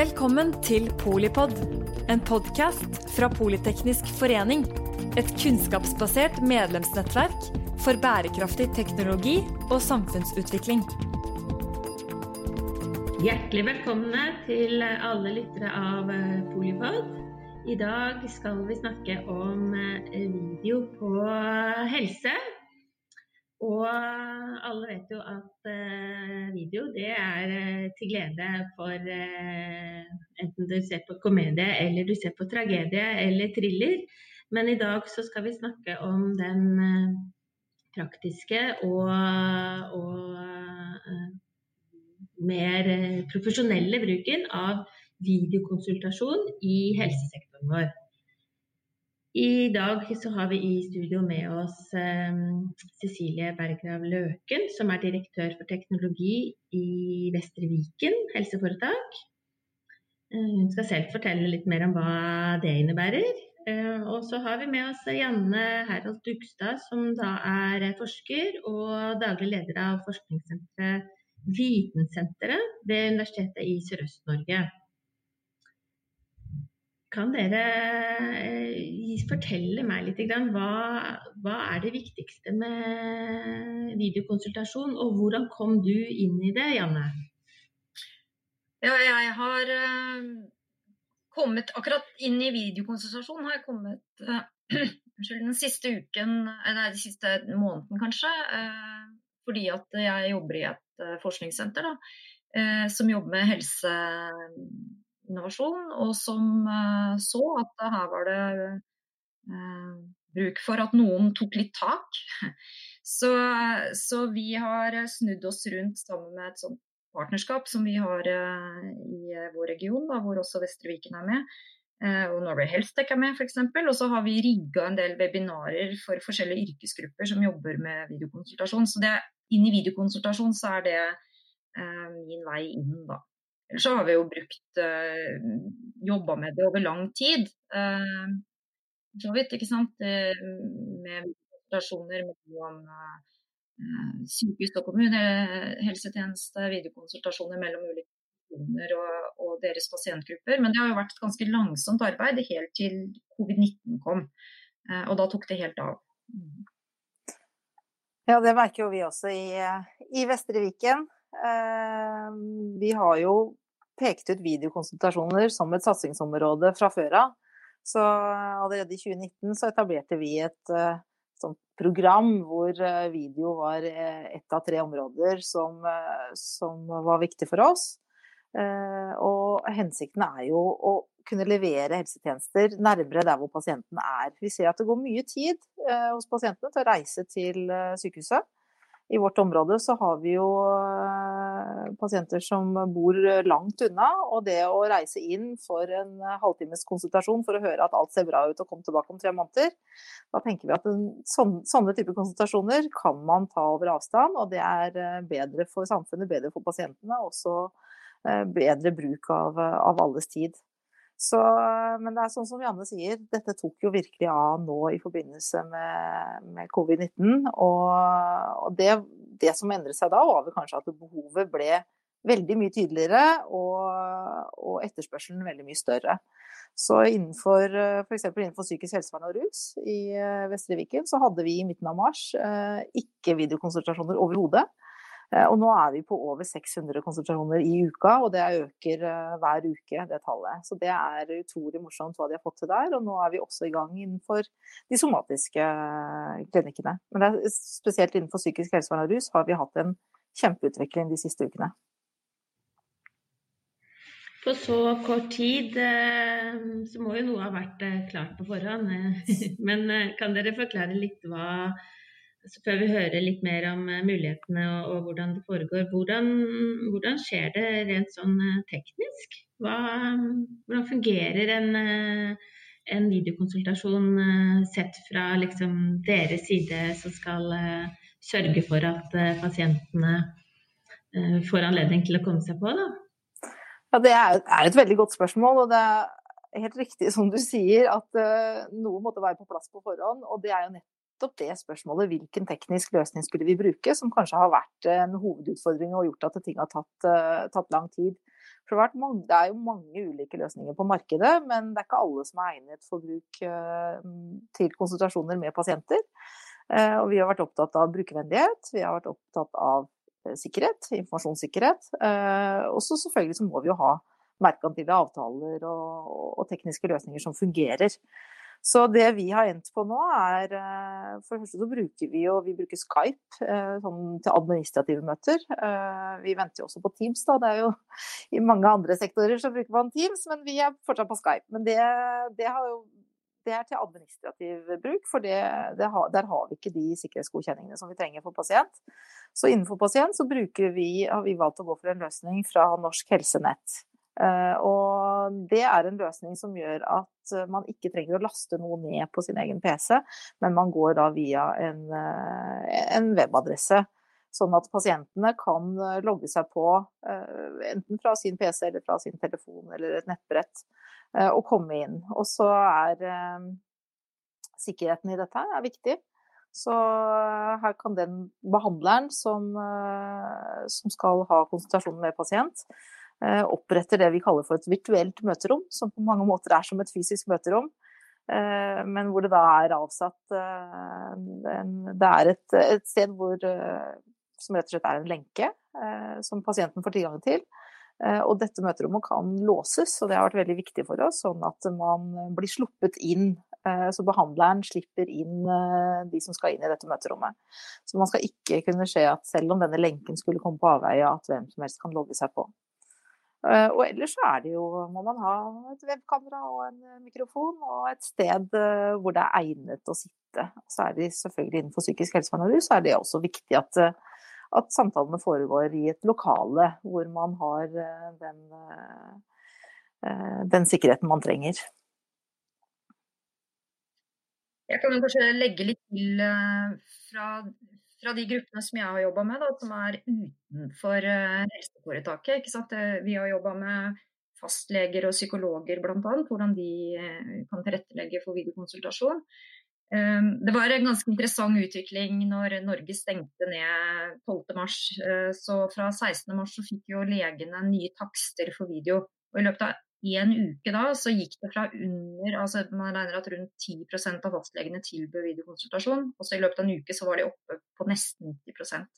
Velkommen til Polipod, en podkast fra Politeknisk forening. Et kunnskapsbasert medlemsnettverk for bærekraftig teknologi og samfunnsutvikling. Hjertelig velkomne til alle lyttere av eh, Polipod. I dag skal vi snakke om eh, video på helse. Og alle vet jo at uh, video det er uh, til glede for enten du ser på komedie eller du ser på tragedie eller thriller. Men i dag så skal vi snakke om den praktiske og, og mer profesjonelle bruken av videokonsultasjon i helsesektoren vår. I dag så har vi i studio med oss um, Cecilie Bergrav Løken, som er direktør for teknologi i Vestre Viken helseforetak. Uh, hun skal selv fortelle litt mer om hva det innebærer. Uh, og så har vi med oss Janne Herald Dugstad, som da er forsker og daglig leder av forskningssenteret Vitensenteret ved Universitetet i Sørøst-Norge. Kan dere eh, fortelle meg litt hva, hva er det viktigste med videokonsultasjon, og hvordan kom du inn i det, Janne? Ja, jeg har uh, kommet akkurat inn i videokonsultasjon har jeg kommet uh, den siste uken, nei, den siste måneden kanskje. Fordi at jeg jobber i et forskningssenter da, som jobber med helse innovasjon, og som eh, så at her var det eh, bruk for at noen tok litt tak. Så, så, vi har snudd oss rundt sammen med et sånt partnerskap som vi har eh, i vår region, da, hvor også Vestre Viken er med. Og Norway Healthtech er med f.eks. Og så har vi rigga en del webinarer for forskjellige yrkesgrupper som jobber med videokonsultasjon. Så det, inn i videokonsultasjon så er det eh, min vei inn, da. Ellers så har vi jo brukt uh, eh, jobba med det over lang tid. Uh, så vidt, ikke sant. med konsultasjoner mellom uh, sykehus og kommunehelsetjeneste, videokonsultasjoner mellom ulike kommuner og, og, deres pasientgrupper. Men det har jo vært et ganske langsomt arbeid helt til covid-19 kom. Uh, og da tok det helt av. Ja, det merker jo vi også i, i Vestre Viken. Vi har jo pekte ut videokonsultasjoner som et satsingsområde fra før av. Så allerede i 2019 så etablerte vi et uh, sånt program hvor uh, video var ett av tre områder som, som, var viktig for oss. og hensikten er jo å kunne levere helsetjenester nærmere der hvor pasienten er. Vi ser at det går mye tid hos pasientene til å reise til sykehuset i vårt område så har vi jo eh, pasienter som bor langt unna. Og det å reise inn for en halvtimes konsultasjon for å høre at alt ser bra ut og komme tilbake om tre måneder, da tenker vi at sånne, sånne typer konsultasjoner kan man ta over avstand. Og det er eh, bedre for samfunnet, bedre for pasientene, og også eh, bedre bruk av, av alles tid. Så, men det er sånn som Janne sier, dette tok jo virkelig av nå i forbindelse med, med covid-19. Og, og det, det, som endret seg da, var vel kanskje at behovet ble veldig mye tydeligere, og, og etterspørselen veldig mye større. Så innenfor f.eks. innenfor psykisk helsevern og rus i eh, Vestre Viken, så hadde vi i midten av mars eh, ikke videokonsultasjoner overhodet. Eh, og nå er vi på over 600 konsultasjoner i uka, og det øker eh, hver uke, det tallet. Så det er utrolig morsomt hva de har fått til der. Og nå er vi også i gang innenfor de somatiske eh, klinikkene. Men er spesielt innenfor psykisk helsevern og rus har vi hatt en kjempeutvikling de siste ukene. På så kort tid så må jo noe ha vært klart på forhånd. Men kan dere forklare litt hva så før vi hører litt mer om eh, mulighetene og, og hvordan det foregår, hvordan, hvordan, skjer det rent sånn eh, teknisk? Hva, hvordan fungerer en, eh, en, videokonsultasjon sett fra liksom deres side som skal sørge for at pasientene får anledning til å komme seg på? Da? Ja, Det er, et veldig godt spørsmål. og det er helt riktig som du sier, at uh, noe måtte være på plass på forhånd. Og det er jo nett, nettopp det spørsmålet hvilken teknisk løsning skulle vi bruke, som kanskje har vært en hovedutfordring og gjort at ting har tatt, uh, tatt lang tid. For det, mange, det, er jo mange ulike løsninger på markedet, men det er ikke alle som er egnet for bruk til konsultasjoner med pasienter. Og vi har vært opptatt av brukervennlighet, vi har vært opptatt av sikkerhet, informasjonssikkerhet. Og så selvfølgelig så må vi jo ha merkantile avtaler og, og, tekniske løsninger som fungerer. Så det vi har endt på nå, er eh, For det første så bruker vi jo vi bruker Skype eh, sånn til administrative møter. Eh, vi venter jo også på Teams, da. Det er jo I mange andre sektorer så bruker man Teams, men vi er fortsatt på Skype. Men det, det, jo, det er til administrativ bruk, for det, har, der har vi ikke de sikkerhetsgodkjenningene som vi trenger for pasient. Så innenfor pasient så vi, har vi valgt å gå for en løsning fra Norsk Helsenett. Eh, og det er en løsning som gjør at eh, man ikke trenger å laste noe ned på sin egen PC, men man går da via en, eh, en webadresse. Sånn at pasientene kan logge seg på enten fra sin PC eller fra sin telefon eller et nettbrett og komme inn. Og så er sikkerheten i dette er viktig. Så her kan den behandleren som, som skal ha konsultasjon med pasient, oppretter det vi kaller for et virtuelt møterom, som på mange måter er som et fysisk møterom. Eh, men hvor det da er avsatt eh, Det er et, et sted hvor, som rett og slett er en lenke som pasienten får tilgang til. Og dette møterommet kan låses, og det har vært veldig viktig for oss, sånn at man blir sluppet inn. Så behandleren slipper inn de som skal inn i dette møterommet. Så man skal ikke kunne se at selv om denne lenken skulle komme på avveie, at hvem som helst kan logge seg på. Eh, og ellers så er det jo, må man ha et webkamera og en eh, mikrofon og et sted eh, hvor det er egnet å sitte. Så er det selvfølgelig innenfor psykisk helsevern og rus, er det også viktig at, at, samtalene foregår i et lokale hvor man har den, den sikkerheten man trenger. Jeg kan kanskje legge litt til fra fra de gruppene som jeg har jobba med, da, som er utenfor uh, helseforetaket. Vi har jobba med fastleger og psykologer bl.a. Hvordan de uh, kan tilrettelegge for videokonsultasjon. Det var en ganske interessant utvikling når Norge stengte ned 12.3. Uh, så fra 16.3 så fikk jo legene nye takster for video. Og i løpet av i en uke da så gikk det fra under altså Man regner at rundt 10% av fastlegene tilbød videokonsultasjon. Og så i løpet av en uke så var de oppe på nesten 90%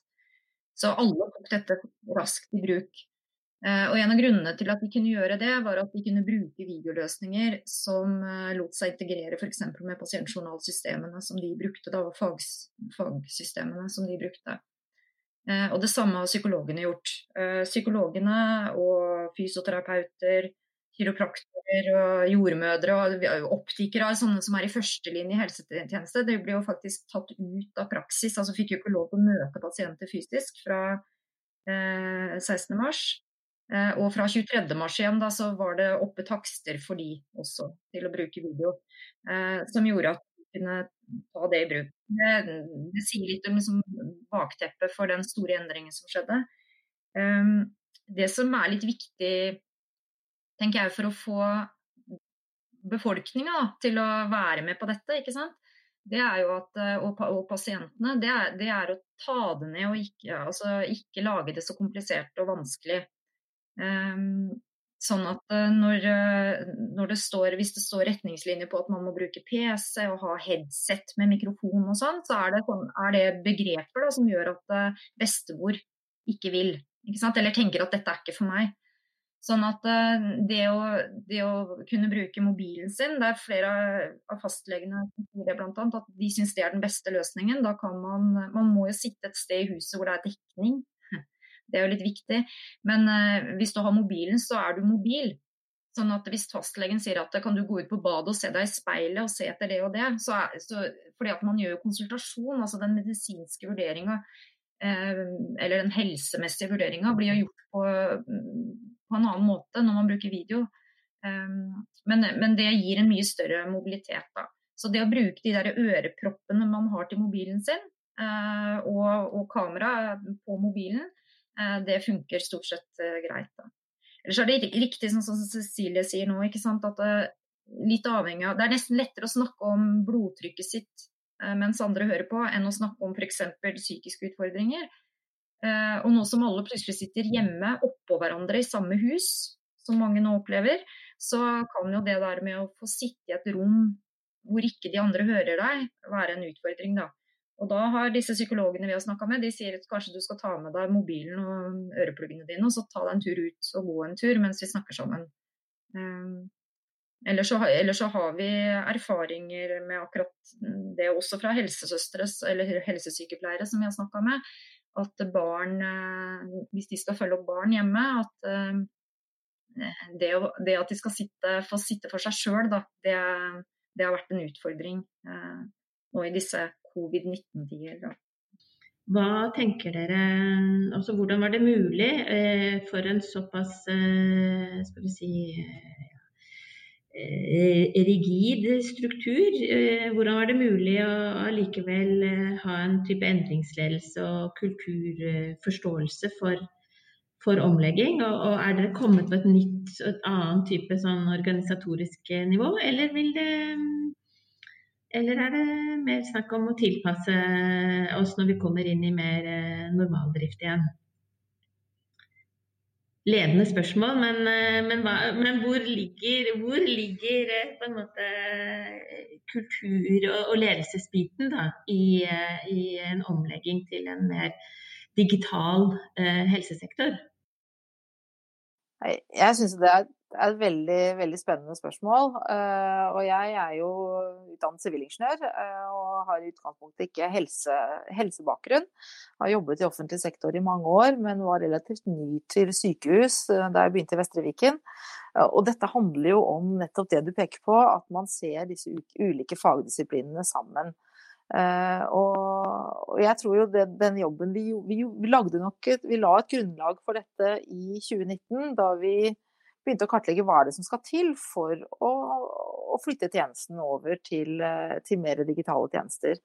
Så alle tok dette raskt i bruk. Eh, og En av grunnene til at de kunne gjøre det, var at de kunne bruke videoløsninger som eh, lot seg integrere f.eks. med pasientjournalsystemene som de brukte, da, og fag, fagsystemene som de brukte. Eh, og Det samme har psykologene gjort. Psykologene og fysioterapeuter, kiropraktorer og jordmødre og optikere, sånne som er i førstelinje i helsetjeneste, de ble jo faktisk tatt ut av praksis. altså Fikk jo ikke lov til å møte pasienter fysisk fra eh, 16.3. Eh, og fra 23.3 igjen da, så var det oppe takster for de også til å bruke video. Eh, som gjorde at de kunne ta det i bruk. Det, det sier litt om liksom, bakteppet for den store endringen som skjedde. Um, det som er litt viktig tenker jeg, for å få befolkninga til å være med på dette, ikke sant. Det er jo at, eh, og, og pasientene, det er, det er, å ta det ned og ikke, altså, ikke lage det så komplisert og vanskelig. Um, sånn at eh, når, eh, når, det står, hvis det står retningslinjer på at man må bruke PC og ha headset med mikrofon og sånn, så er det, sånn, er det begreper da, som gjør at bestemor ikke vil. Ikke Eller tenker at dette er ikke for meg. Sånn at eh, det å, det å, kunne bruke mobilen sin, det er flere av fastlegene det bl.a. at de syns det er den beste løsningen. Da kan man Man må jo sitte et sted i huset hvor det er dekning. Det er jo litt viktig. Men uh, hvis du har mobilen, så er du mobil. Sånn at hvis fastlegen sier at kan du gå ut på badet og se deg i speilet og se etter det og det, så er, så, fordi at man gjør konsultasjon, altså den medisinske vurderinga eh, eller den helsemessige vurderinga blir jo gjort på på en annen måte når man bruker video. Um, men, men, det gir en mye større mobilitet. Da. Så det å bruke de der øreproppene man har til mobilen sin, uh, og, og kamera på mobilen, uh, det funker stort sett uh, greit. Da. Ellers er det riktig sånn som Cecilie sier nå, at litt avhengig av Det er nesten lettere å snakke om blodtrykket sitt mens andre hører på, enn å snakke om f.eks. psykiske utfordringer. Eh, og nå som alle plutselig sitter hjemme oppå hverandre i samme hus, som mange nå opplever, så kan jo det der med å få sitte i et rom hvor ikke de andre hører deg, være en utfordring, da. Og da har disse psykologene vi har snakka med, de sier at kanskje du skal ta med deg mobilen og ørepluggene dine, og så ta deg en tur ut og gå en tur mens vi snakker sammen. Eller så, eller så, har vi erfaringer med akkurat det også fra helsesøstre eller helsesykepleiere som vi har snakka med. At barn, eh, hvis de skal følge opp barn hjemme, at eh, det, at de skal sitte, få sitte for seg sjøl, det, det, har vært en utfordring eh, nå i disse covid-19-tider. Hva tenker dere, altså Hvordan var det mulig for en såpass skal vi si, rigid struktur. Eh, hvordan var det mulig å allikevel eh, ha en type endringsledelse og kulturforståelse for, for omlegging? Og, og, er dere kommet på et nytt og et annet type sånn organisatorisk nivå, eller vil det eller er det mer snakk om å tilpasse oss når vi kommer inn i mer normaldrift igjen? Ledende spørsmål, men, men, hva, men hvor, ligger, hvor, ligger, eh, på en måte kultur- og, og ledelsesbiten da, i, eh, i, en omlegging til en mer digital eh, helsesektor? Jeg syns det er det er et veldig, veldig spennende spørsmål. Uh, og jeg er jo utdannet sivilingeniør uh, og har i utgangspunktet ikke helse, helsebakgrunn. Har jobbet i offentlig sektor i mange år, men var relativt ny til sykehus uh, da jeg begynte i Vestre Viken. og dette handler jo om nettopp det du peker på, at man ser disse ulike fagdisiplinene sammen. Og, og, jeg tror jo det, den jobben vi, vi, vi lagde nok Vi la et grunnlag for dette i 2019, da vi begynte å kartlegge hva er det som skal til for å, å flytte tjenesten over til, eh, til, mer digitale tjenester.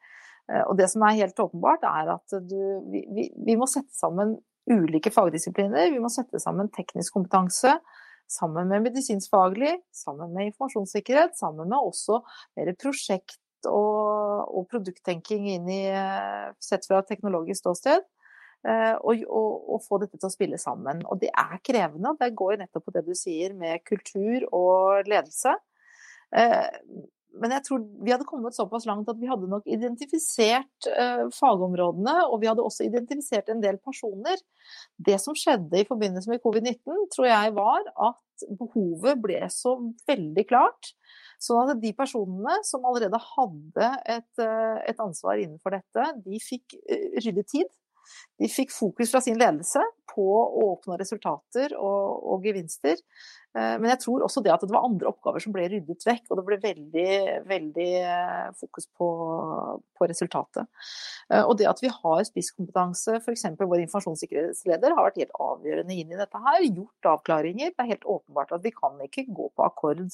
Eh, og det som er helt åpenbart, er at du, vi, vi, må sette sammen ulike fagdisipliner. Vi må sette sammen teknisk kompetanse sammen med medisinskfaglig, sammen med informasjonssikkerhet, sammen med også mer prosjekt og, og produkttenking i, eh, sett fra et teknologisk ståsted. Eh, og, og, og, få dette til å spille sammen. Og det er krevende. Det går jo nettopp på det du sier med kultur og ledelse. Eh, men jeg tror vi hadde kommet såpass langt at vi hadde nok identifisert eh, fagområdene, og vi hadde også identifisert en del personer. Det som skjedde i forbindelse med covid-19, tror jeg var at behovet ble så veldig klart. Sånn at de personene som allerede hadde et, et ansvar innenfor dette, de fikk ryddet tid. De fikk fokus fra sin ledelse på å oppnå resultater og, og, gevinster. Eh, men jeg tror også det at det var andre oppgaver som ble ryddet vekk, og det ble veldig, veldig eh, fokus på, på resultatet. Eh, og det at vi har spisskompetanse, f.eks. vår informasjonssikkerhetsleder, har vært helt avgjørende inn i dette her. Gjort avklaringer. Det er helt åpenbart at vi kan ikke gå på akkord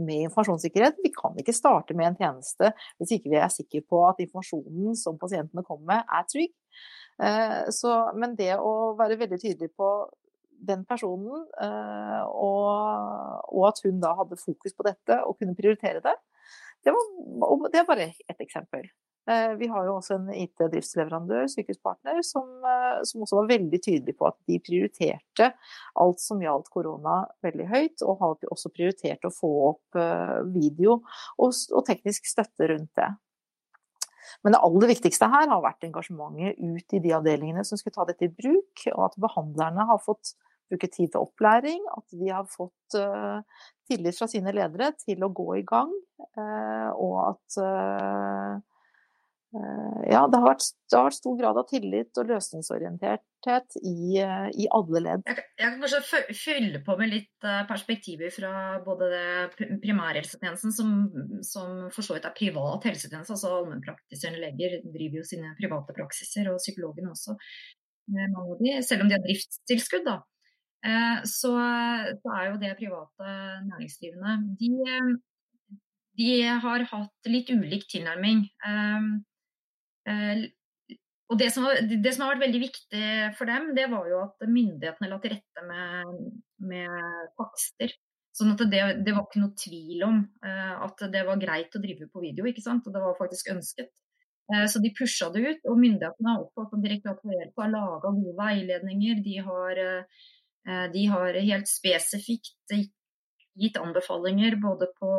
med informasjonssikkerhet. Vi kan ikke starte med en tjeneste hvis ikke vi er sikre på at informasjonen som pasientene kommer med, er trygg. Eh, så, men det å være veldig tydelig på den personen, eh, og, og, at hun da hadde fokus på dette og kunne prioritere det, det, var, det er bare ett eksempel. Eh, vi har jo også en IT-driftsleverandør, Sykehuspartner, som, som, også var veldig tydelig på at de prioriterte alt som gjaldt korona veldig høyt, og har også prioritert å få opp video og, og teknisk støtte rundt det. Men det aller viktigste her har vært engasjementet ut i de avdelingene som skulle ta dette i bruk, og at behandlerne har fått bruke tid til opplæring, at de har fått uh, tillit fra sine ledere til å gå i gang, uh, og at Eh, ja, det har, vært, det har, vært, stor grad av tillit og løsningsorienterthet i, eh, i alle ledd. Jeg, jeg, kan kanskje fylle på med litt eh, perspektiver fra både primærhelsetjenesten, som, som for så vidt er privat helsetjeneste, altså allmennpraktiserende leger driver jo sine private praksiser, og psykologene også, selv om de har driftstilskudd. da. Så, så er jo det private næringsdrivende. De, de har hatt litt ulik tilnærming. Eh, og det som, det som, har vært veldig viktig for dem, det var jo at myndighetene la til rette med, med takster. Sånn at det, det, var ikke noe tvil om uh, at det var greit å drive på video, ikke sant. Og det var faktisk ønsket. Eh, så de pusha det ut, og myndighetene har også Direktoratet for hjelp har laga gode veiledninger. De har, eh, de har, helt spesifikt gitt anbefalinger både på,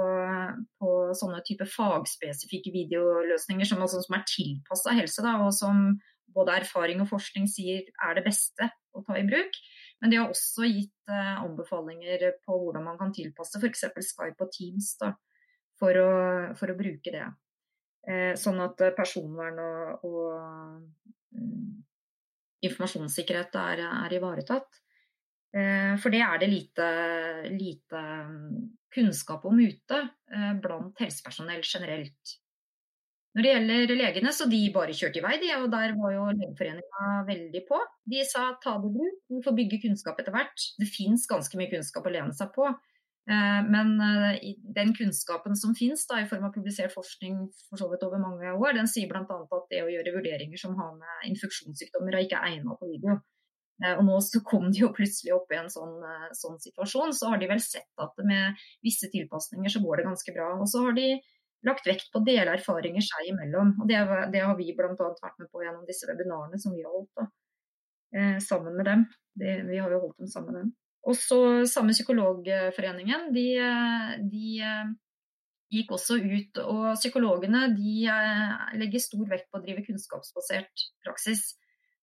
på sånne type fagspesifikke videoløsninger som, altså, som er tilpassa helse, da, og som både erfaring og forskning sier er det beste å ta i bruk. Men de har også gitt eh, anbefalinger på hvordan man kan tilpasse f.eks. Skype og Teams da, for, å, for, å, bruke det. Eh, sånn at personvern og, og um, informasjonssikkerhet er, er ivaretatt. Eh, for det er det lite, lite kunnskap om ute eh, blant helsepersonell generelt. Når det gjelder legene, så de bare kjørte i vei, de, og der var jo Legeforeninga veldig på. De sa ta det i bruk, vi får bygge kunnskap etter hvert. Det fins ganske mye kunnskap å lene seg på. Eh, men den kunnskapen som finnes i form av publisert forskning for så vidt over mange år, den sier bl.a. at det å gjøre vurderinger som har med infeksjonssykdommer, er ikke egnet på video. Eh, og nå så kom de jo plutselig opp i en sånn, sånn situasjon. Så har de vel sett at med visse tilpasninger så går det ganske bra. Og så har de lagt vekt på å dele erfaringer seg imellom. og Det, det har vi bl.a. vært med på gjennom disse webinarene som vi har holdt da, eh, sammen med dem. Det, vi har jo holdt dem sammen med dem. Og så Samme psykologforeningen, de, de, eh, gikk også ut. Og psykologene de eh, legger stor vekt på å drive kunnskapsbasert praksis.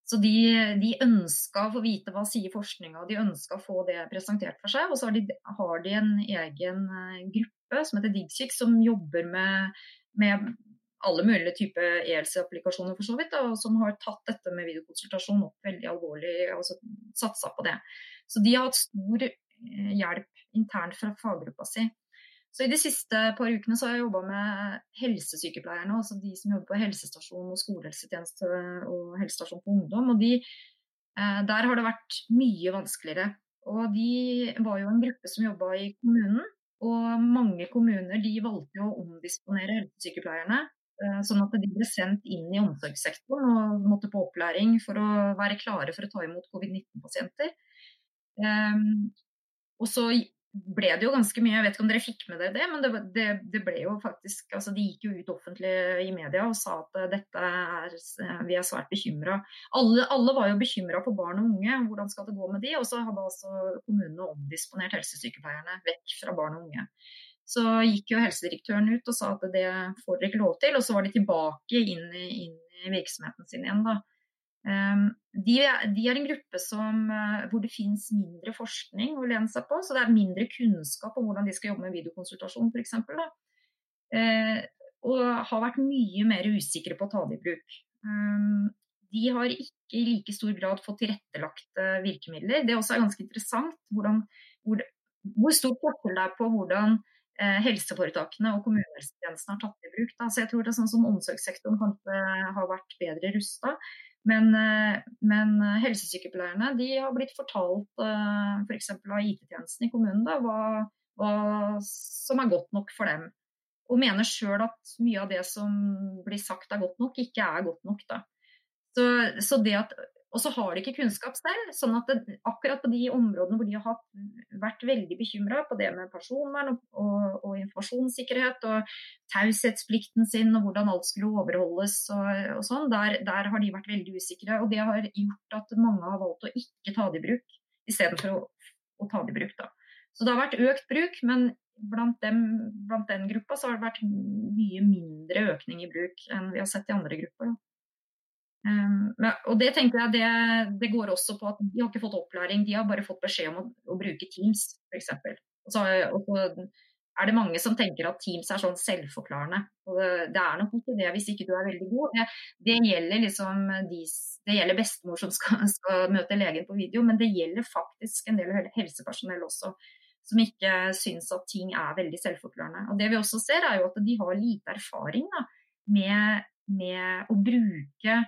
Så de, de ønska å få vite hva sier forskninga, de ønska å få det presentert for seg. Og så har de, har de en egen eh, gruppe som heter Digsyk, som jobber med, med alle mulige typer ELC-applikasjoner for så vidt, og som har tatt dette med videokonsultasjon opp veldig alvorlig og satsa på det. Så de har hatt stor eh, hjelp internt fra faggruppa si. Så I de siste par ukene så har jeg jobba med helsesykepleierne, altså de som jobber på helsestasjon og skolehelsetjeneste og helsestasjon for ungdom. og de, eh, Der har det vært mye vanskeligere. Og De var jo en gruppe som jobba i kommunen. Og mange kommuner de valgte å omdisponere helsesykepleierne. Eh, sånn at de ble sendt inn i omsorgssektoren og måtte på opplæring for å være klare for å ta imot covid-19-pasienter. Um, og så ble det jo ganske mye, jeg vet ikke om dere fikk med dere det, men det, det, det, ble jo faktisk altså De gikk jo ut offentlig i media og sa at eh, dette er, eh, vi er svært bekymra. Alle, alle, var jo bekymra for barn og unge, hvordan skal det gå med de? Og så hadde altså kommunene omdisponert helsesykepleierne vekk fra barn og unge. Så gikk jo helsedirektøren ut og sa at det får dere ikke lov til, og så var de tilbake inn inn i virksomheten sin igjen. da. Ehm, de, de, er en gruppe som, eh, hvor det finnes mindre forskning å lene seg på. Så det er mindre kunnskap om hvordan de skal jobbe med videokonsultasjon f.eks. Eh, og har vært mye mer usikre på å ta det i bruk. Um, de har ikke i like stor grad fått tilrettelagte virkemidler. Det også er ganske interessant hvordan, hvor, hvor stor forskjell det er på hvordan eh, helseforetakene og kommunehelsetjenesten har tatt det i bruk. Da. Så jeg tror det er sånn som omsorgssektoren kanskje har vært bedre rusta. Men, eh, men, helsesykepleierne de har blitt fortalt eh, f.eks. For av IT-tjenesten i kommunen da, hva, hva, som er godt nok for dem. Og mener sjøl at mye av det som blir sagt er godt nok, ikke er godt nok. Da. Så, så det at og så har de ikke kunnskap selv. sånn at det, akkurat på de områdene hvor de har vært veldig bekymra på det med personvern og, og, og, informasjonssikkerhet og taushetsplikten sin og hvordan alt skulle overholdes og, og sånn, der, der, har de vært veldig usikre. Og det har gjort at mange har valgt å ikke ta det i bruk, istedenfor å, å ta det i bruk. da. Så det har vært økt bruk, men blant, dem, blant den gruppa så har det vært mye mindre økning i bruk enn vi har sett i andre grupper. da. Um, og det tenker jeg det, det, går også på at de har ikke fått opplæring, de har bare fått beskjed om å, å bruke Teams f.eks. Og, så, er det mange som tenker at Teams er sånn selvforklarende. Og det, det er nok ikke det hvis ikke du er veldig god. Det, det gjelder liksom de, gjelder bestemor som skal, skal, møte legen på video, men det gjelder faktisk en del helsepersonell også. Som ikke syns at ting er veldig selvforklarende. Og Det vi også ser, er jo at de har lite erfaring da, med, med å bruke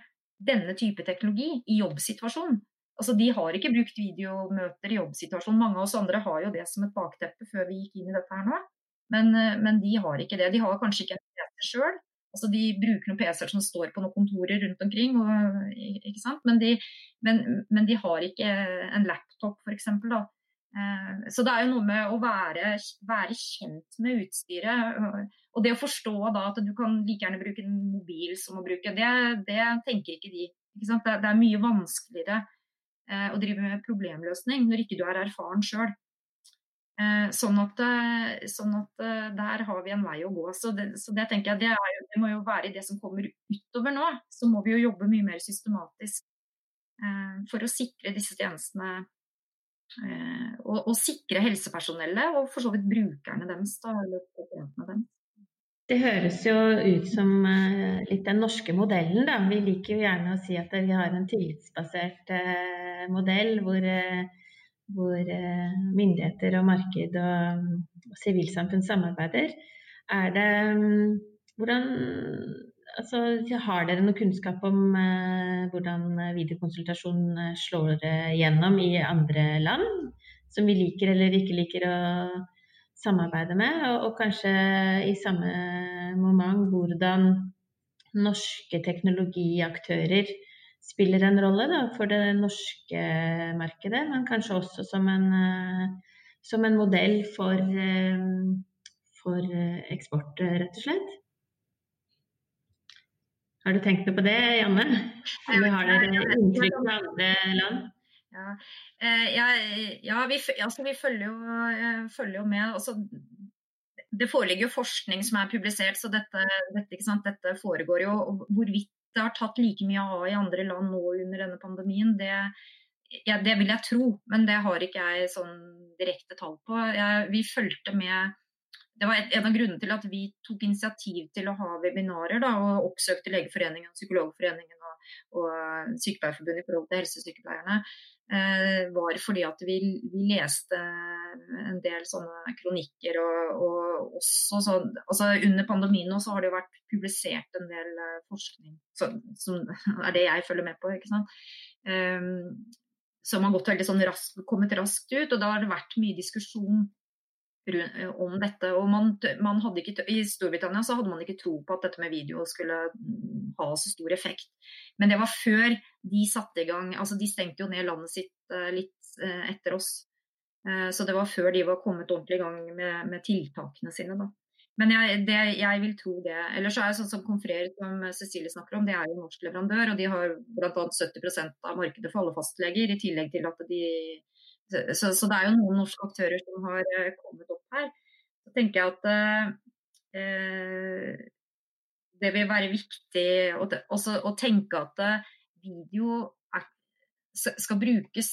denne type teknologi i jobbsituasjon. Altså, de har ikke brukt videomøter i jobbsituasjon. Mange av oss andre har jo det som et bakteppe før vi gikk inn i dette her nå. Men, eh, men de har ikke det. De har kanskje ikke en PC sjøl. Altså, de bruker noen PC-er som står på noen kontorer rundt omkring, og, men, de, men, men, de, har ikke en laptop f.eks. Eh, så det er jo noe med å være, være, kjent med utstyret. Og det å forstå da at du kan like gjerne bruke en mobil som å bruke det, det tenker ikke de. Ikke det, det, er mye vanskeligere eh, å drive med problemløsning når ikke du er erfaren sjøl. Eh, sånn, at, sånn at der har vi en vei å gå. Så det, så det tenker jeg det, jo, det, må jo være i det som kommer utover nå. Så må vi jo jobbe mye mer systematisk for å sikre disse tjenestene og, og, sikre helsepersonellet og for så vidt brukerne deres. Da, eller deres. Det høres jo ut som uh, litt den norske modellen. Da. Vi liker jo gjerne å si at vi har en tillitsbasert uh, modell hvor, uh, hvor myndigheter og marked og sivilsamfunn samarbeider. Er det um, hvordan altså, har dere noe kunnskap om eh, hvordan videokonsultasjon eh, slår gjennom i andre land, som vi liker eller ikke liker å samarbeide med? Og, og kanskje i samme moment hvordan norske teknologiaktører spiller en rolle da, for det norske markedet, men kanskje også som en, eh, som en modell for, eh, for eksport, rett og slett? Har du tenkt noe på det, Janne? Eller har dere inntrykk fra andre land? Ja, eh, ja, ja vi, altså, vi, følger jo, eh, følger jo med. Altså, det foreligger jo forskning som er publisert, så dette, dette, dette foregår jo. Hvorvidt det har tatt like mye av i andre land nå under denne pandemien, det, ja, det vil jeg tro. Men det har ikke jeg sånn direkte tall på. Jeg, vi fulgte med det var en av grunnene til at vi tok initiativ til å ha webinarer da, og oppsøkte Legeforeningen, Psykologforeningen og, og Sykepleierforbundet i forhold til helsesykepleierne. Eh, var fordi at vi, vi, leste en del sånne kronikker. Og, og også så, altså Under pandemien så har det jo vært publisert en del eh, forskning så, som er det jeg følger med på. ikke sant? Um, som har gått veldig sånn raskt, kommet raskt ut. Og da har det vært mye diskusjon om dette. og man, man ikke, I Storbritannia så hadde man ikke tro på at dette med video skulle mm, ha så stor effekt. Men det var før de satte i gang altså De stengte jo ned landet sitt litt etter oss. Så det var før de var kommet ordentlig i gang med, med tiltakene sine. da. Men jeg, det, jeg, vil tro det. Ellers er det sånn som Confrer, som Cecilie snakker om, det er jo norsk leverandør. Og de har bl.a. 70% av markedet for alle fastleger, i tillegg til at de så, så, det er jo noen norske aktører som har uh, kommet opp her. Så tenker jeg at eh, det vil være viktig å, også, å tenke at uh, video er, skal brukes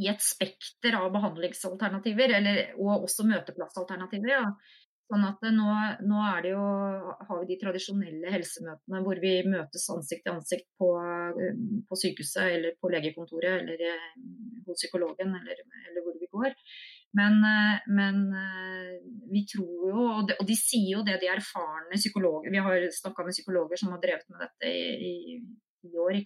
i et spekter av behandlingsalternativer, eller, og også møteplassalternativer. Ja. Sånn at nå, nå jo, har vi de tradisjonelle helsemøtene hvor vi møtes ansikt til ansikt på, på sykehuset eller på legekontoret eller eh, hos psykologen eller, eller hvor vi går. Men, eh, men, eh, vi tror jo, og de, og de, sier jo det, de erfarne psykologer Vi har snakka med psykologer som har drevet med dette i, i år,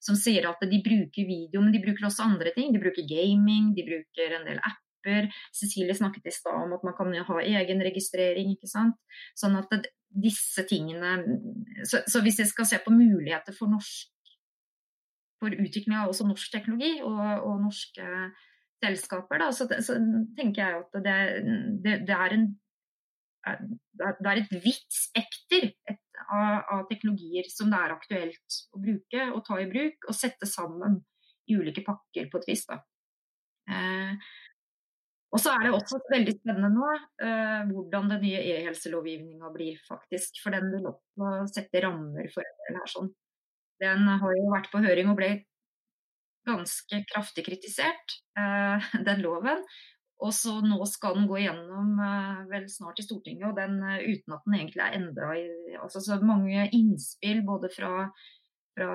som sier at de bruker video, men de bruker også andre ting. De bruker gaming, de bruker en del app grupper. Cecilie snakket i stad om at man kan ha egen registrering. ikke sant? Sånn at det, disse tingene så, så, hvis jeg skal se på muligheter for norsk for utvikling av også norsk teknologi og, og norske selskaper, da, så, så, tenker jeg at det, det, det, er en det er et vidt spekter av, av, teknologier som det er aktuelt å bruke og ta i bruk, og sette sammen i ulike pakker på et vis. Eh, og så er det også veldig spennende nå eh, hvordan den nye e-helselovgivninga blir, faktisk. For den vil også sette rammer for en del her sånn. Den har jo vært på høring og ble ganske kraftig kritisert, eh, den loven. Og så nå skal den gå gjennom eh, vel snart i Stortinget, og den uten at den egentlig er endra i altså, Så mange innspill både fra, fra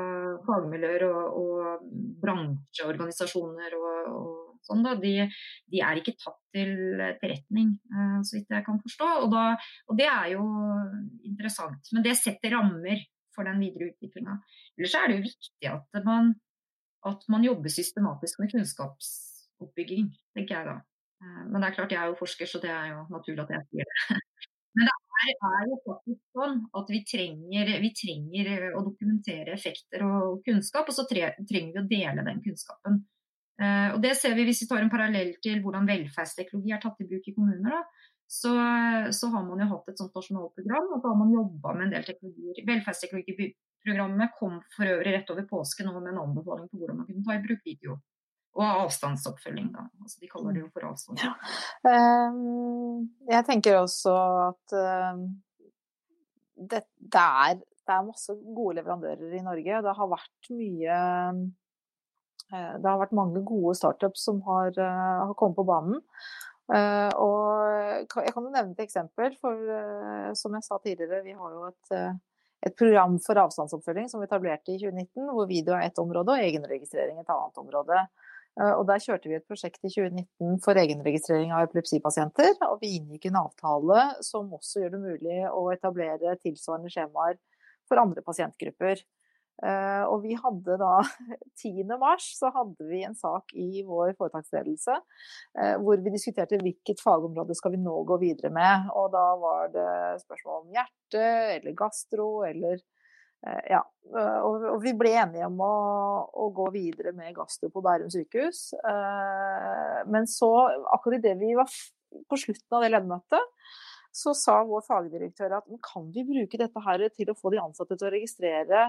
fagmiljøer og, og bransjeorganisasjoner og, og sånn, da, de, de, er ikke tatt til etterretning, uh, så vidt jeg kan forstå. Og, da, og, det er jo interessant. Men det setter rammer for den videre utviklinga. Ellers er det jo viktig at man, at man jobber systematisk med kunnskapsoppbygging, tenker jeg da. Uh, men det er klart jeg er jo forsker, så det er jo naturlig at jeg sier det. Men det er, er, jo faktisk sånn at vi trenger, vi trenger, å dokumentere effekter og kunnskap, og så trenger vi å dele den kunnskapen Og Det ser vi hvis vi tar en parallell til hvordan velferdsteknologi er tatt i bruk i kommuner. Da. Så, så, har man jo hatt et sånt nasjonalt program, og så har man jobba med en del teknologier. Velferdsteknologiprogrammet kom for øvrig rett over påske nå med en anbefaling på hvordan man kunne ta i bruk video. Og avstandsoppfølging, da. Altså, de kaller det jo for avstand. Ja. Um, jeg tenker også at um, det, det, er, det, er, masse gode leverandører i Norge. Det har vært mye Det har vært mange gode startups som har, uh, har kommet på banen. Uh, og jeg kan jo nevne et eksempel, for som jeg sa tidligere, vi har jo et et program for avstandsoppfølging som vi etablerte i 2019, hvor video er ett område og egenregistrering et annet område. Eh, og der kjørte vi et prosjekt i 2019 for egenregistrering av epilepsipasienter. Og vi inngikk en avtale som også gjør det mulig å etablere tilsvarende skjemaer for andre pasientgrupper. Eh, og vi hadde da 10. mars så hadde vi en sak i vår foretaksledelse eh, hvor vi diskuterte hvilket fagområde skal vi nå gå videre med. Og da var det spørsmål om hjerte eller gastro eller Eh, ja, og vi ble enige om å, å gå videre med gastro på Bærum sykehus. Eh, men så, akkurat idet vi var på slutten av det ledermøtet, så sa vår fagdirektør at kan vi bruke dette her til å få de ansatte til å registrere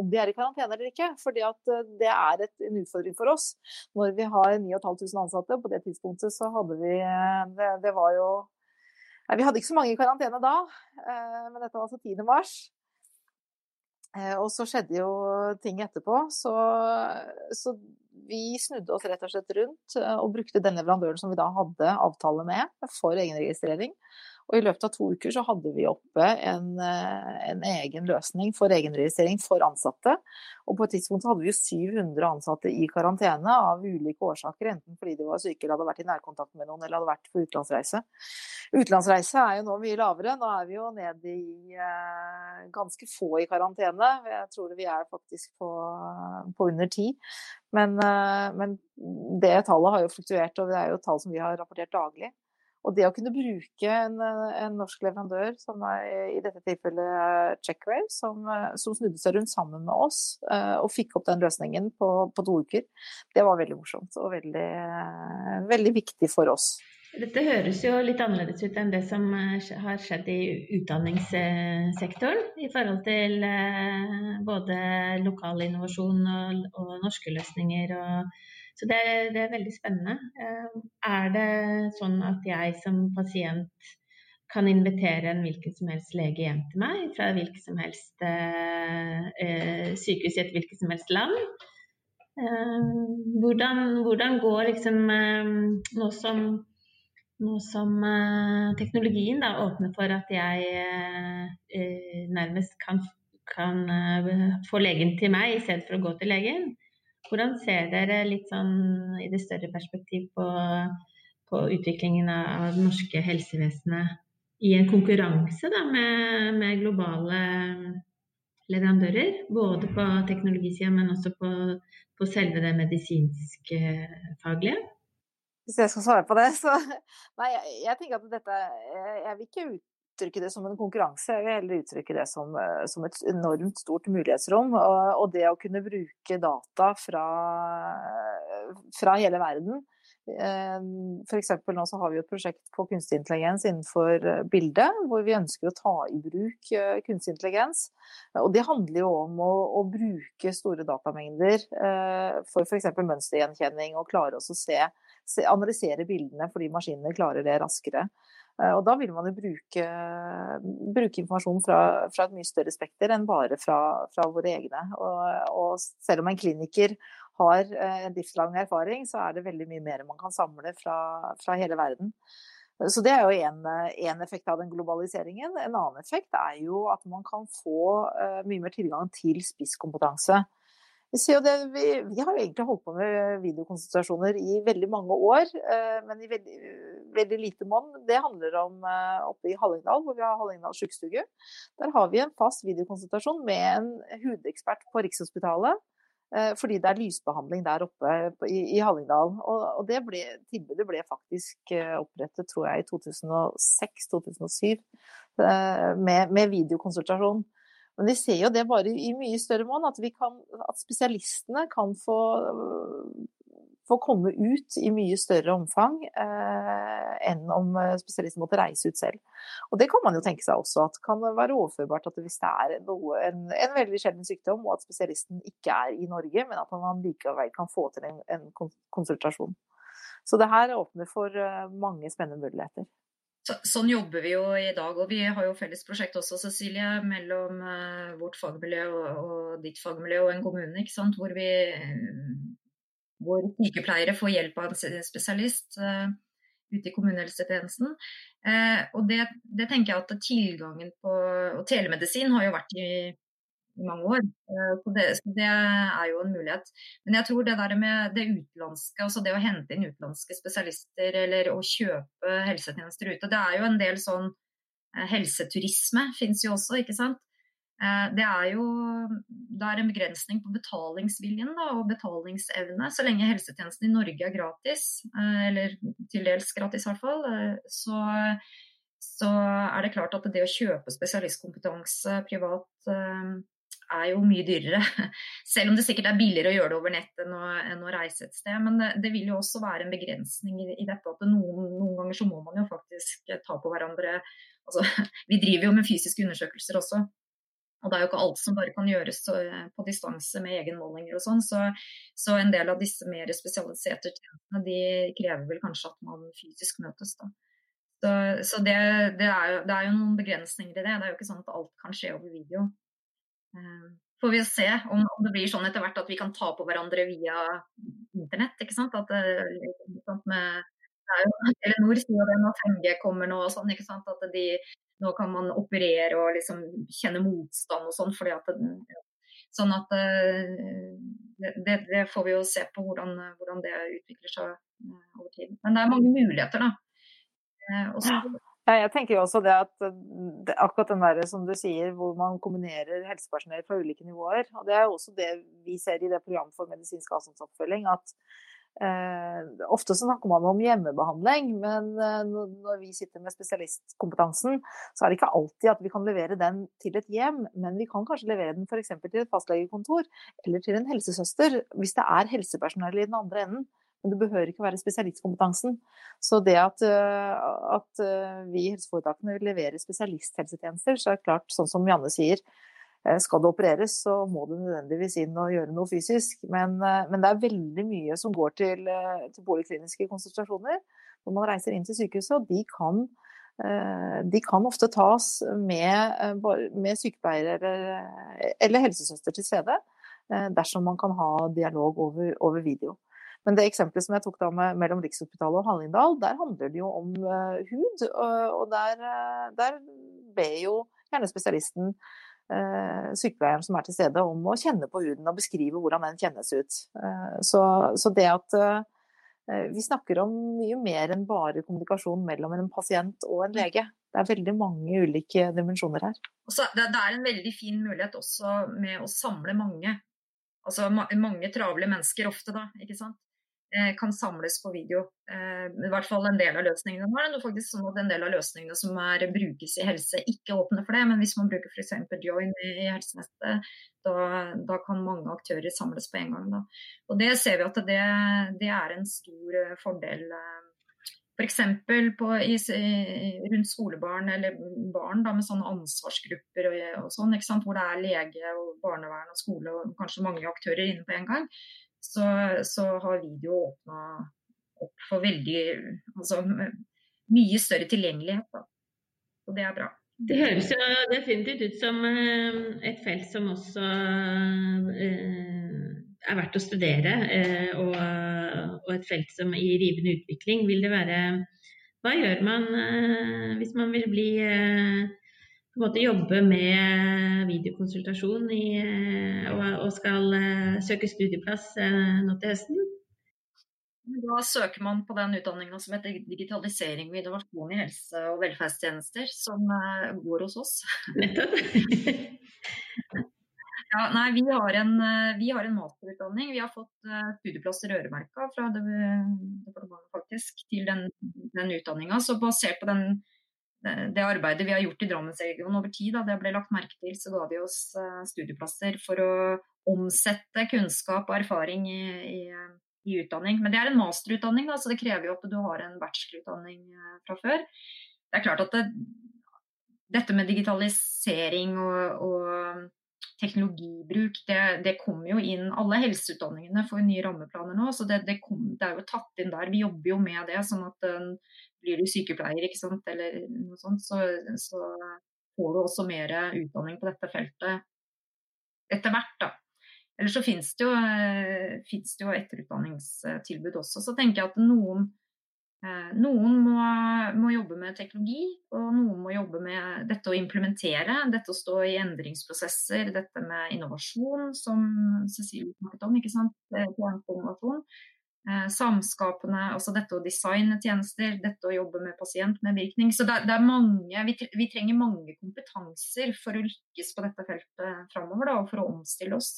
om de er i karantene eller ikke. Fordi at det er et, en utfordring for oss. Når vi har 9500 ansatte, på det tidspunktet så hadde vi Det, det var jo Vi hadde ikke så mange i karantene da, men dette var altså 10. mars. Eh, og så skjedde jo ting etterpå, så, så, vi snudde oss rett og slett rundt eh, og brukte den leverandøren som vi da hadde avtale med for egenregistrering. Og i løpet av to uker så hadde vi oppe en, eh, en egen løsning for egenregistrering for ansatte. Og på et tidspunkt så hadde vi jo 700 ansatte i karantene av ulike årsaker. Enten fordi de var syke eller hadde vært i nærkontakt med noen eller hadde vært på utenlandsreise. Utenlandsreise er jo nå mye lavere. Nå er vi jo ned i eh, ganske få i karantene. Jeg tror vi er faktisk på, på under ti. Men, eh, men det tallet har jo fluktuert, og det er jo tall som vi har rapportert daglig. Og det å kunne bruke en, en norsk leverandør, som er i dette tilfellet Checkwave, som, som, snudde seg rundt sammen med oss og fikk opp den løsningen på, på, to uker, det var veldig morsomt og veldig, veldig viktig for oss. Dette høres jo litt annerledes ut enn det som eh, har skjedd i utdanningssektoren. I forhold til både lokal innovasjon og, og norske løsninger. og så det er, det er, veldig spennende. Eh, er det sånn at jeg som pasient kan invitere en hvilken som helst lege hjem til meg fra hvilket som helst eh, eh sykehus i et hvilket som helst land? Eh, hvordan, hvordan, går liksom eh, nå som, nå som eh, teknologien da, åpner for at jeg nærmest kan, kan få legen til meg i stedet for å gå til legen? Hvordan ser dere litt sånn i det større perspektiv på, på utviklingen av det norske helsevesenet i en konkurranse da, med, med, globale leverandører? Både på teknologisida, men også på, på selve det medisinske faglige? Hvis jeg skal svare på det, så Nei, jeg, jeg tenker at dette Jeg, jeg vil ikke ut uttrykke det som en konkurranse, jeg vil heller uttrykke det som, eh, som et enormt stort mulighetsrom. Og, og, det å kunne bruke data fra, fra hele verden. Eh, F.eks. nå så har vi et prosjekt på kunstig intelligens innenfor bildet, hvor vi ønsker å ta i bruk kunstig intelligens. Og det handler jo om å, å bruke store datamengder for f.eks. mønstergjenkjenning, og klare oss å se, analysere bildene fordi maskinene klarer det raskere. Eh, og da vil man jo bruke, bruke informasjon fra, fra, et mye større spekter enn bare fra, fra våre egne. Og, og, selv om en kliniker har eh, en livslang erfaring, så er det veldig mye mer man kan samle fra, fra hele verden. Så det er jo én effekt av den globaliseringen. En annen effekt er jo at man kan få uh, mye mer tilgang til spisskompetanse. Vi, det, vi, vi, har jo egentlig holdt på med videokonsultasjoner i veldig mange år, eh, men i veldig, veldig lite monn. Det handler om eh, oppe i Hallingdal, hvor vi har Hallingdal sjukestue. Der har vi en fast videokonsultasjon med en hudekspert på Rikshospitalet. Eh, fordi det er lysbehandling der oppe i, Hallingdal. Og det ble, tilbudet ble faktisk opprettet, tror jeg, i 2006-2007 med, med videokonsultasjon. Men vi ser jo det bare i mye større mån, at, at spesialistene kan få, få komme ut i mye større omfang eh, enn om eh, spesialisten måtte reise ut selv. Og det kan man jo tenke seg også at kan være overførbart at hvis det er noe, en, en, veldig sjelden sykdom, og at spesialisten ikke er i Norge, men at man likevel kan få til en, en konsultasjon. Så det her åpner for eh, mange spennende muligheter. Så, sånn jobber vi jo i dag, og vi har jo felles prosjekt også, Cecilie, mellom uh, vårt fagmiljø og, og, ditt fagmiljø og en kommune, ikke sant? hvor vi hvor sykepleiere får hjelp av en spesialist uh, ute i kommunehelsetjenesten. Uh, og det, det, tenker jeg at tilgangen på Og telemedisin har jo vært i i mange år. Eh, så det, så det, er jo en mulighet. Men jeg tror det der med det utenlandske, altså det å hente inn utenlandske spesialister eller å kjøpe helsetjenester ute, det er jo en del sånn eh, Helseturisme fins jo også, ikke sant. Eh, det er jo det er en begrensning på betalingsviljen da, og betalingsevne. Så lenge helsetjenesten i Norge er gratis, eller til dels gratis i hvert fall, så, så er det klart at det å kjøpe spesialistkompetanse privat er jo mye dyrere. Selv om det sikkert er billigere å gjøre det over nett enn å, enn å reise et sted. Men det, det, vil jo også være en begrensning i, i dette at noen, noen, ganger så må man jo faktisk ta på hverandre altså, Vi driver jo med fysiske undersøkelser også. Og det er jo ikke alt som bare kan gjøres på distanse med egenmålinger og sånn. Så, så, en del av disse mer spesialiserte tjenestene de krever vel kanskje at man fysisk møtes. da. Så, så det, det, er jo, det, er jo, noen begrensninger i det. Det er jo ikke sånn at alt kan skje over video. Eh, får vi se om, det blir sånn etter hvert at vi kan ta på hverandre via internett. ikke sant? At med, det jo, Telenor sier jo det når 5G kommer nå og sånn. ikke sant? At de, nå kan man operere og liksom kjenne motstand og sånn. fordi at det, Sånn at eh, det, det, får vi jo se på hvordan, hvordan det utvikler seg eh, over tid. Men det er mange muligheter, da. Også, jeg tenker jo også det at det, akkurat den der som du sier, hvor man kombinerer helsepersonell fra ulike nivåer. og Det er jo også det vi ser i det programmet for medisinsk avstandsoppfølging. at eh, Ofte så snakker man om hjemmebehandling, men eh, når vi sitter med spesialistkompetansen, så er det ikke alltid at vi kan levere den til et hjem, men vi kan kanskje levere den f.eks. til et fastlegekontor eller til en helsesøster, hvis det er helsepersonell i den andre enden. Men det behøver ikke være spesialistkompetansen. Så det at, eh, at eh, vi i helseforetakene leverer spesialisthelsetjenester, så er det klart, sånn som Janne sier, eh, skal det opereres, så må du nødvendigvis inn og gjøre noe fysisk. Men, men det er veldig mye som går til, til polikliniske konsultasjoner, Når man reiser inn til sykehuset, og de kan, de kan ofte tas med, med sykepleier eller, eller, helsesøster til stede, dersom man kan ha dialog over, over video. Men det eksempelet som jeg tok da med, mellom Rikshospitalet og Hallingdal, der handler det jo om uh, hud. Og, og der, uh, der, ber jo gjerne spesialisten uh, sykepleieren som er til stede, om å kjenne på huden og beskrive hvordan den kjennes ut. Så, så, det at vi snakker om mye mer enn bare kommunikasjon mellom en pasient og en lege. Det er veldig mange ulike dimensjoner her. Også, det er en veldig fin mulighet også med å samle mange. Altså mange travle mennesker ofte, da. ikke sant? Eh, kan samles på video. Eh, I hvert fall en del av løsningene. Nå er det faktisk sånn at en del av løsningene som er, brukes i helse, ikke åpner for det. Men hvis man bruker f.eks. Join i, helsenettet, da, da, kan mange aktører samles på en gang. Da. Og det ser vi at det, det er en stor eh, fordel. F.eks. rundt skolebarn eller barn da, med sånne ansvarsgrupper og, og sånn, hvor det er lege og barnevern og skole og kanskje mange aktører inne på en gang så, så har video åpna opp for veldig Altså mye større tilgjengelighet. Da. Og det er bra. Det høres jo definitivt ut som eh, et felt som også eh, er verdt å studere, eh, og, et felt som i rivende utvikling. Vil det være Hva gjør man hvis man vil bli på en måte jobbe med videokonsultasjon i, og, og, skal uh, søke studieplass uh, nå til høsten? Da søker man på den utdanninga som heter digitalisering og innovasjon i helse- og velferdstjenester, som uh, går hos oss. Nettopp. ja, nei, vi har, en, vi har, en, masterutdanning. Vi har fått studieplasser øremerka fra departementet faktisk til den, den utdanninga. Så basert på den det arbeidet vi har gjort i Drammensregionen over tid, da det ble lagt merke til, så ga de oss eh, studieplasser for å omsette kunnskap og erfaring i, i, i utdanning. Men det er en masterutdanning, da, så det krever jo at du har en bachelorutdanning fra før. Det er klart at det, dette med digitalisering og, og teknologibruk, det, det, kommer jo inn Alle helseutdanningene får nye rammeplaner nå, så det, det, kom, det, er jo tatt inn der. Vi jobber jo med det. sånn at uh, blir du sykepleier ikke sant, eller noe sånt, så, så får du også mer utdanning på dette feltet etter hvert. da. Eller så finnes det jo, finnes det jo etterutdanningstilbud også. Så tenker jeg at noen Eh, noen må, må, jobbe med teknologi, og noen må jobbe med dette å implementere. Dette å stå i endringsprosesser, dette med innovasjon, som Cecilie snakket om. ikke sant? Eh, samskapende, altså dette å designe tjenester, dette å jobbe med pasientmedvirkning. Så det, det er mange, vi, vi, trenger mange kompetanser for å lykkes på dette feltet framover, og for å omstille oss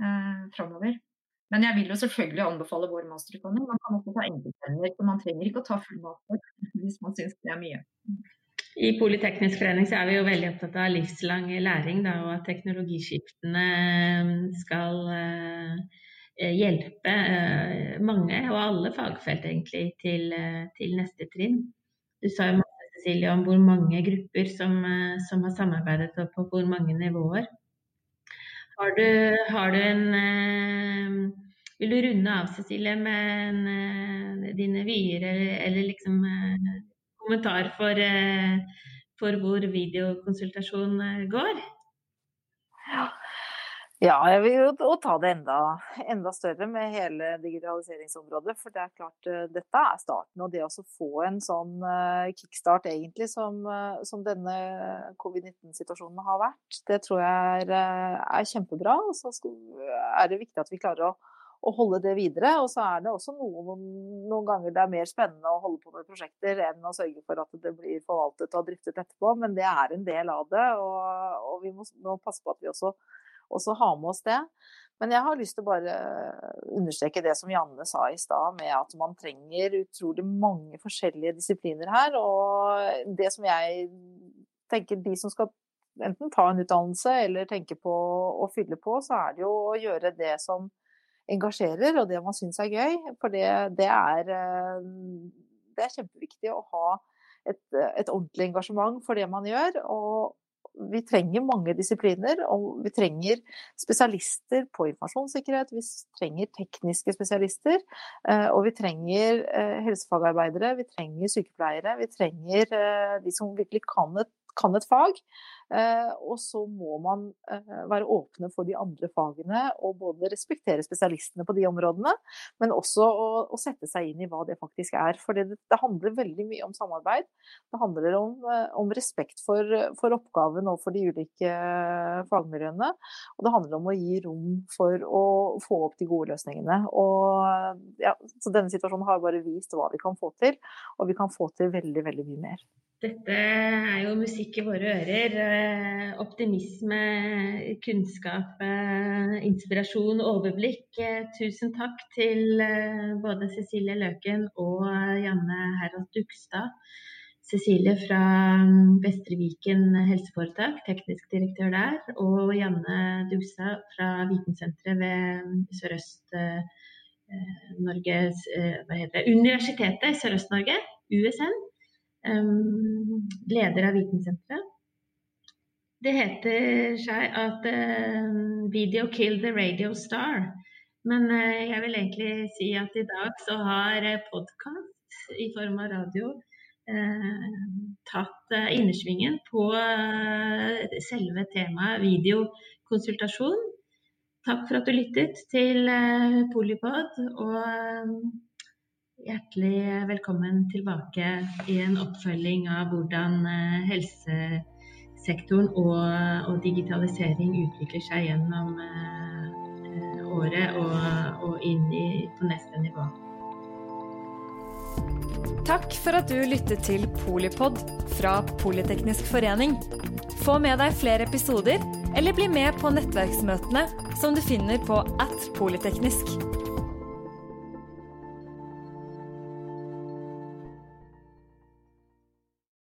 eh, framover. Men jeg vil jo selvfølgelig anbefale vår masterutdanning. Man kan også ta enkeltvenner, for man trenger ikke å ta full master hvis man syns det er mye. I Politeknisk forening så er vi jo veldig opptatt av livslang læring, da, og at teknologiskiftene eh, skal uh, hjelpe uh, mange, og alle fagfelt egentlig, til, uh, til neste trinn. Du sa jo masse, Cecilie, om hvor mange grupper som, som har samarbeidet og på hvor mange nivåer. Har du, har du en eh, Vil du runde av, Cecilie, med en, eh, dine vyer eller, eller liksom eh, kommentar for, for hvor videokonsultasjon går? Ja. Jeg vil jo ta det enda, enda, større med hele digitaliseringsområdet. For det er klart, eh, dette er starten. Og det å få en sånn eh, kickstart egentlig som, eh, som denne covid-19-situasjonen har vært, det tror jeg er, er kjempebra. Og så er det viktig at vi klarer å, å, holde det videre. Og så er det også noen, noen ganger det er mer spennende å holde på med prosjekter enn å sørge for at det blir forvaltet og driftet etterpå. Men det er en del av det. Og, og vi må, må passe på at vi også og så ha med oss det. Men jeg har lyst til å bare understreke det som Janne sa i stad, med at man trenger utrolig mange forskjellige disipliner her. Og det som jeg tenker de som skal enten ta en utdannelse eller tenke på å fylle på, så er det jo å gjøre det som engasjerer, og det man syns er gøy. For det, det, er, det er kjempeviktig å ha et, et ordentlig engasjement for det man gjør. Og, vi trenger mange disipliner, og vi trenger spesialister på informasjonssikkerhet. Vi trenger tekniske spesialister, eh, og vi trenger eh, helsefagarbeidere, vi trenger sykepleiere. Vi trenger eh, de som virkelig kan et, kan et fag. Eh, og så må man eh, være åpne for de andre fagene og både respektere spesialistene på de områdene, men også å, å sette seg inn i hva det faktisk er. For det, det handler veldig mye om samarbeid. Det handler om, eh, om respekt for, for, oppgaven og for de ulike fagmiljøene. Og det handler om å gi rom for å få opp de gode løsningene. Og, ja, så denne situasjonen har bare vist hva vi kan få til, og vi kan få til veldig, veldig mye mer. Dette er jo musikk i våre ører. Eh, optimisme, kunnskap, eh, inspirasjon, overblikk. Eh, tusen takk til både Cecilie Løken og Janne Herald Dugstad. Cecilie fra mm, Vestre Viken helseforetak, teknisk direktør der. Og Janne Dugstad fra Vitensenteret ved mm, Sørøst-Norge Hva heter det? Universitetet i Sørøst-Norge, USN leder av Vitensenteret. Det heter seg at uh, 'Video kill the radio star'. Men uh, jeg vil egentlig si at i dag så har uh, podkast i form av radio tatt innersvingen på selve temaet videokonsultasjon. Takk for at du lyttet til Polipod. og Hjertelig velkommen tilbake i en oppfølging av hvordan eh, helsesektoren og, og digitalisering utvikler seg gjennom uh, året og, og inn i, på neste nivå. Takk for at du lyttet til Polipod fra Politeknisk forening. Få med deg flere episoder, eller bli med på nettverksmøtene som du finner på at polyteknisk.